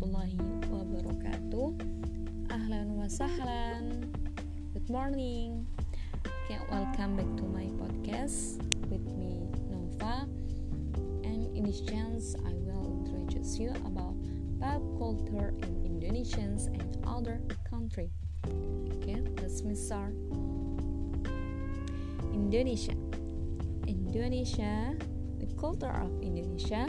warahmatullahi wabarakatuh. Ahlan wa sahlan. Good morning. Okay, welcome back to my podcast With me, Nova. And in this chance, I will introduce you about pop culture in Indonesians and other country. Okay, let's start Indonesia. Indonesia, the culture of Indonesia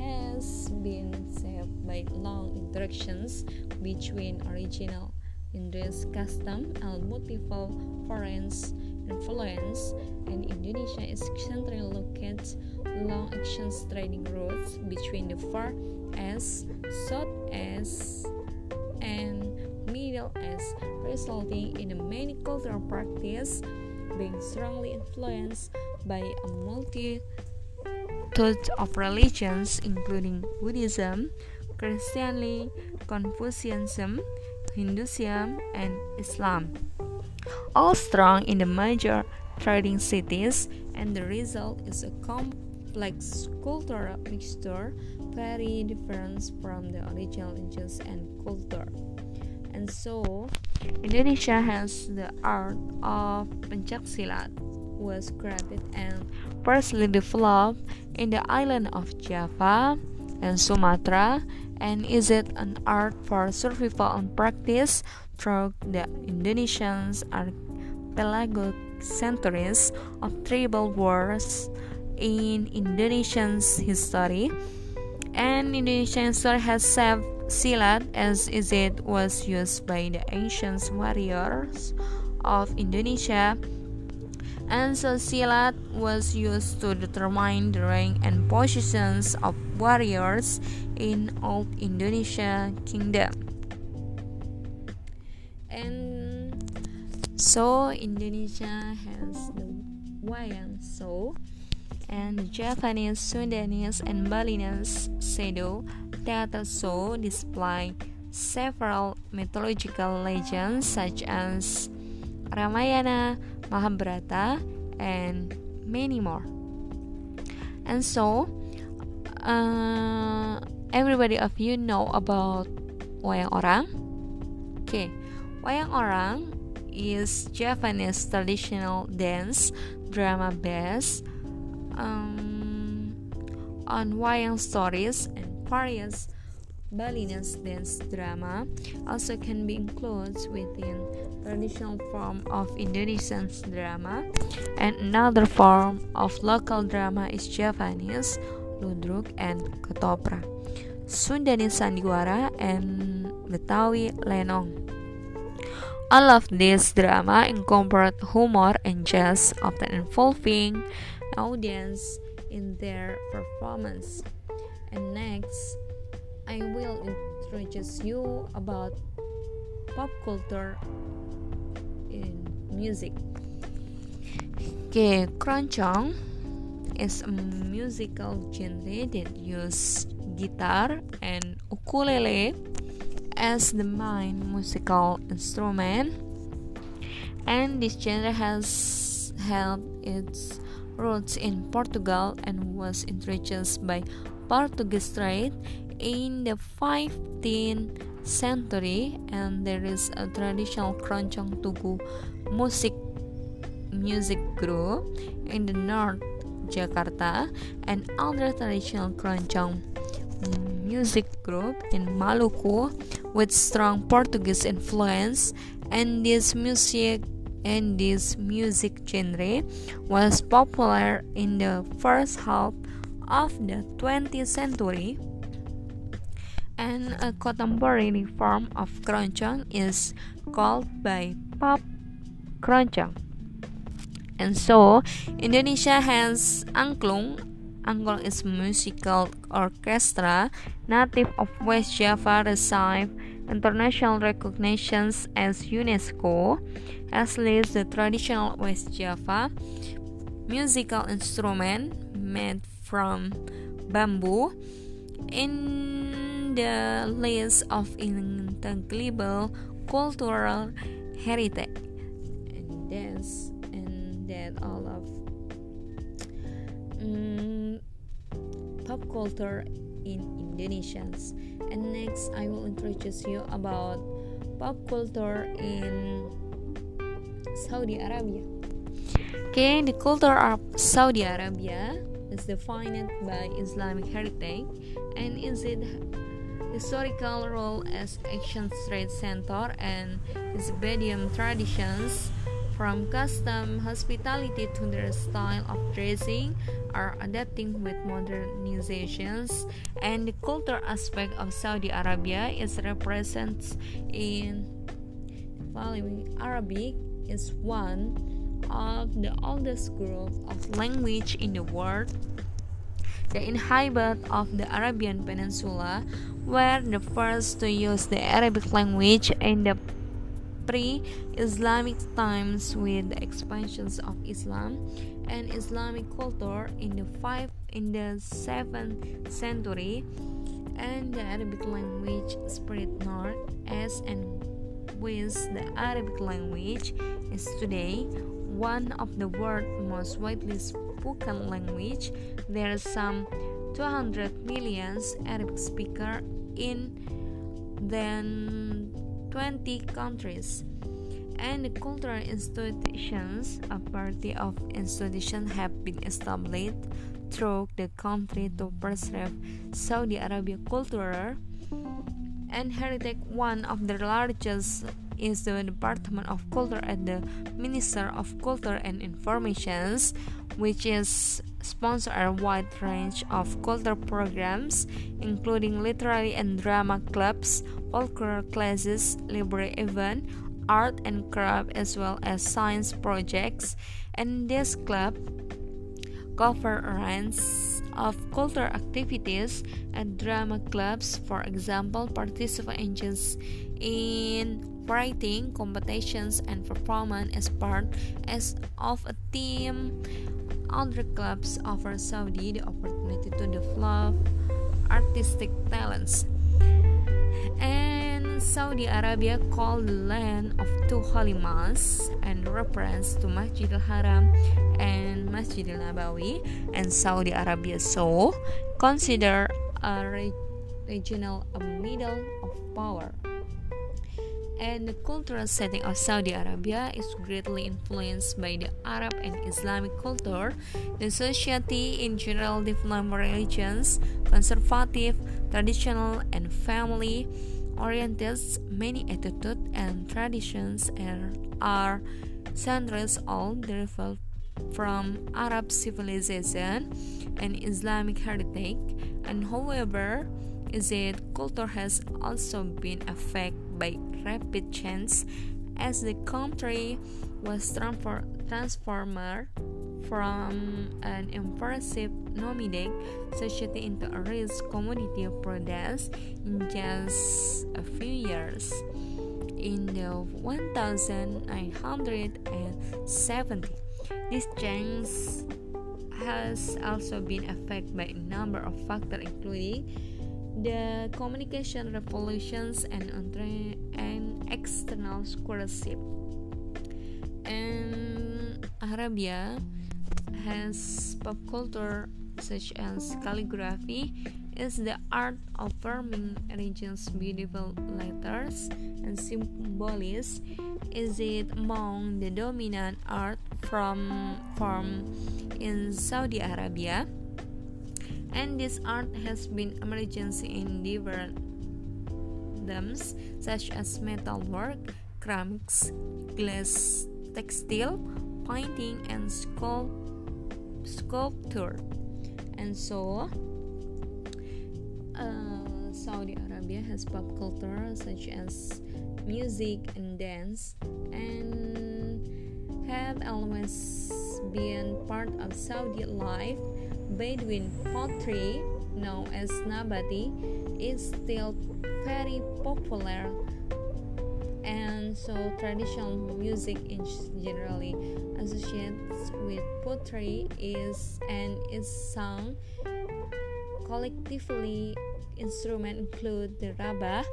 has been shaped by long interactions between original Indian custom and multiple foreign influence, and Indonesia is centrally located long exchange trading routes between the Far East, South East, and Middle East, resulting in a many cultural practice being strongly influenced by a multitude of religions, including Buddhism, Christianity, Confucianism, Hinduism, and Islam, all strong in the major trading cities, and the result is a complex cultural mixture very different from the original religions and culture. And so, Indonesia has the art of pencaksilat was created and firstly developed in the island of Java and Sumatra and is it an art for survival and practice? Through the Indonesian archipelago centuries of tribal wars in Indonesian's history. And Indonesian history has saved silat as is it was used by the ancient warriors of Indonesia and so silat was used to determine the rank and positions of warriors in old Indonesia kingdom. And so Indonesia has the wayang so and the Javanese, Sundanese, and Balinese Sado theater show display several mythological legends such as Ramayana, Mahabharata, and many more. And so, uh, everybody of you know about wayang orang. Okay, wayang orang is Javanese traditional dance drama based um, on wayang stories and various Balinese dance drama also can be included within traditional form of Indonesian drama and another form of local drama is Javanese, Ludruk and Ketoprak, Sundanese Sandiwara and Betawi Lenong. All of these drama incorporate humor and jazz, often involving audience in their performance. And next, I will introduce you about pop culture in music. Okay, keroncong is a musical genre that uses guitar and ukulele as the main musical instrument, and this genre has held its roots in Portugal and was introduced by Portuguese trade in the 15th century and there is a traditional keroncong tugu music music group in the north Jakarta and other traditional keroncong music group in Maluku with strong Portuguese influence. And this music and this music genre was popular in the first half of the 20th century and a contemporary form of keroncong is called by pop keroncong. And so, Indonesia has angklung. Angklung is musical orchestra native of West Java received international recognitions as UNESCO, as least the traditional West Java musical instrument made from bamboo in the list of intangible cultural heritage and that's and that all of um, pop culture in Indonesia. And next, I will introduce you about pop culture in Saudi Arabia. Okay, the culture of Saudi Arabia is defined by Islamic heritage and is it historical role as ancient trade center and its traditions from custom hospitality to their style of dressing are adapting with modernizations and the cultural aspect of Saudi Arabia is represented in following Arabic is one of the oldest group of language in the world. The inhabitants of the Arabian Peninsula were the first to use the Arabic language in the pre-Islamic times with the expansions of Islam and Islamic culture in the 5 in the 7th century and the Arabic language spread north as and with the Arabic language is today one of the world's most widely spoken language. There are some 200 million Arabic speakers in than 20 countries. And cultural institutions, a party of institutions have been established through the country to preserve Saudi Arabia culture and heritage. One of the largest is the Department of Culture at the Minister of Culture and Informations, which is sponsor a wide range of cultural programs, including literary and drama clubs, folklore classes, library event, art and craft, as well as science projects. And this club cover a range of cultural activities and drama clubs, for example, participations in writing competitions and performance as part as of a team. Other clubs offer Saudi the opportunity to develop artistic talents. And Saudi Arabia called the land of two holy mosques and reference to Masjid al-Haram and Masjid al-Nabawi and Saudi Arabia so consider a re regional a middle of power and the cultural setting of Saudi Arabia is greatly influenced by the Arab and Islamic culture. The society in general developed religions, conservative, traditional, and family oriented. Many attitudes and traditions are centers all derived from Arab civilization and Islamic heritage, and however, is it culture has also been affected by rapid change as the country was transformed from an impressive nomadic society into a rich community of products in just a few years. In the 1970, this change has also been affected by a number of factors including the communication revolutions and, and external scholarship. And Arabia has pop culture such as calligraphy is the art of forming regions beautiful letters and symbols is it among the dominant art from form in Saudi Arabia and this art has been emergence in different mediums such as metalwork, ceramics, glass, textile, painting, and sculpt sculpture. And so, uh, Saudi Arabia has pop culture such as music and dance, and have always been part of Saudi life Bedouin pottery, known as Nabati, is still very popular. And so traditional music is generally associated with pottery is and is sung collectively. Instrument include the rabah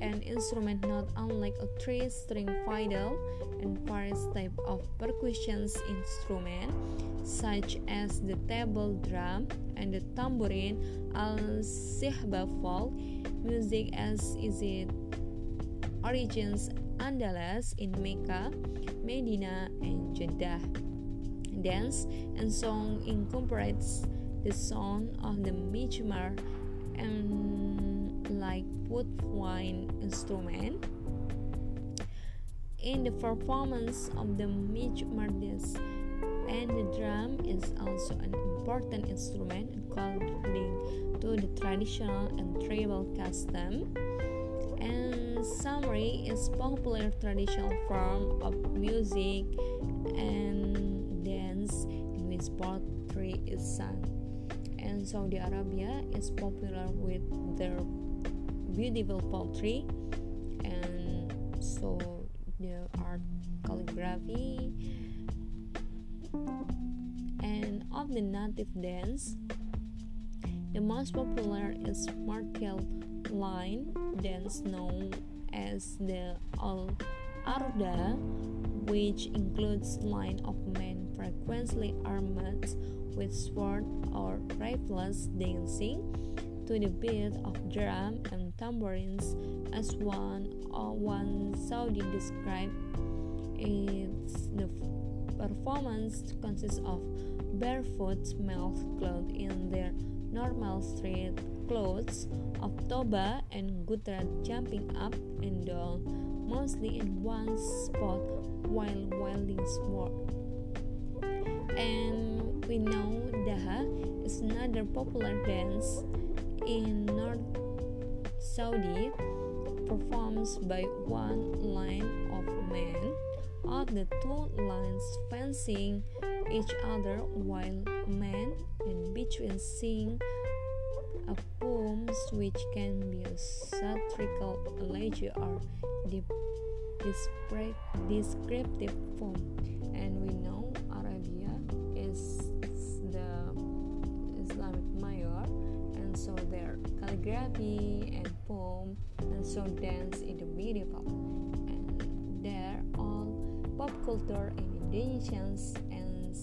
an instrument not unlike a three-string fiddle and various type of percussion instrument such as the table drum and the tambourine al-sihba folk music as is it origins Andalus in Mecca, Medina, and Jeddah. Dance and song incorporates the sound of the mizmar and woodwind instrument. In the performance of the dance, and the drum is also an important instrument according to the traditional and tribal custom and samri is popular traditional form of music and dance in which poetry is sung and Saudi Arabia is popular with their beautiful poetry and so the art calligraphy. And of the native dance the most popular is martial line dance known as the Al Arda, which includes line of men frequently armed with sword or rifles dancing to the beat of drum and tambourines as one uh, one Saudi described it's the performance consists of barefoot males clothed in their normal street clothes of Toba and Gutra jumping up and down, mostly in one spot while wielding sword. And we know Daha is another popular dance in North Saudi, performed by one line of men, of the two lines fencing each other while men in between sing a poem which can be a satirical elegy or descriptive poem. And we know so their calligraphy and poem and so dance is beautiful and they're all pop culture in Indonesians and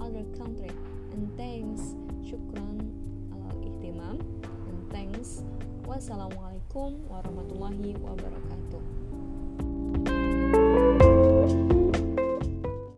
other country. And thanks shukran uh, ihtimam. And thanks wassalamualaikum warahmatullahi wabarakatuh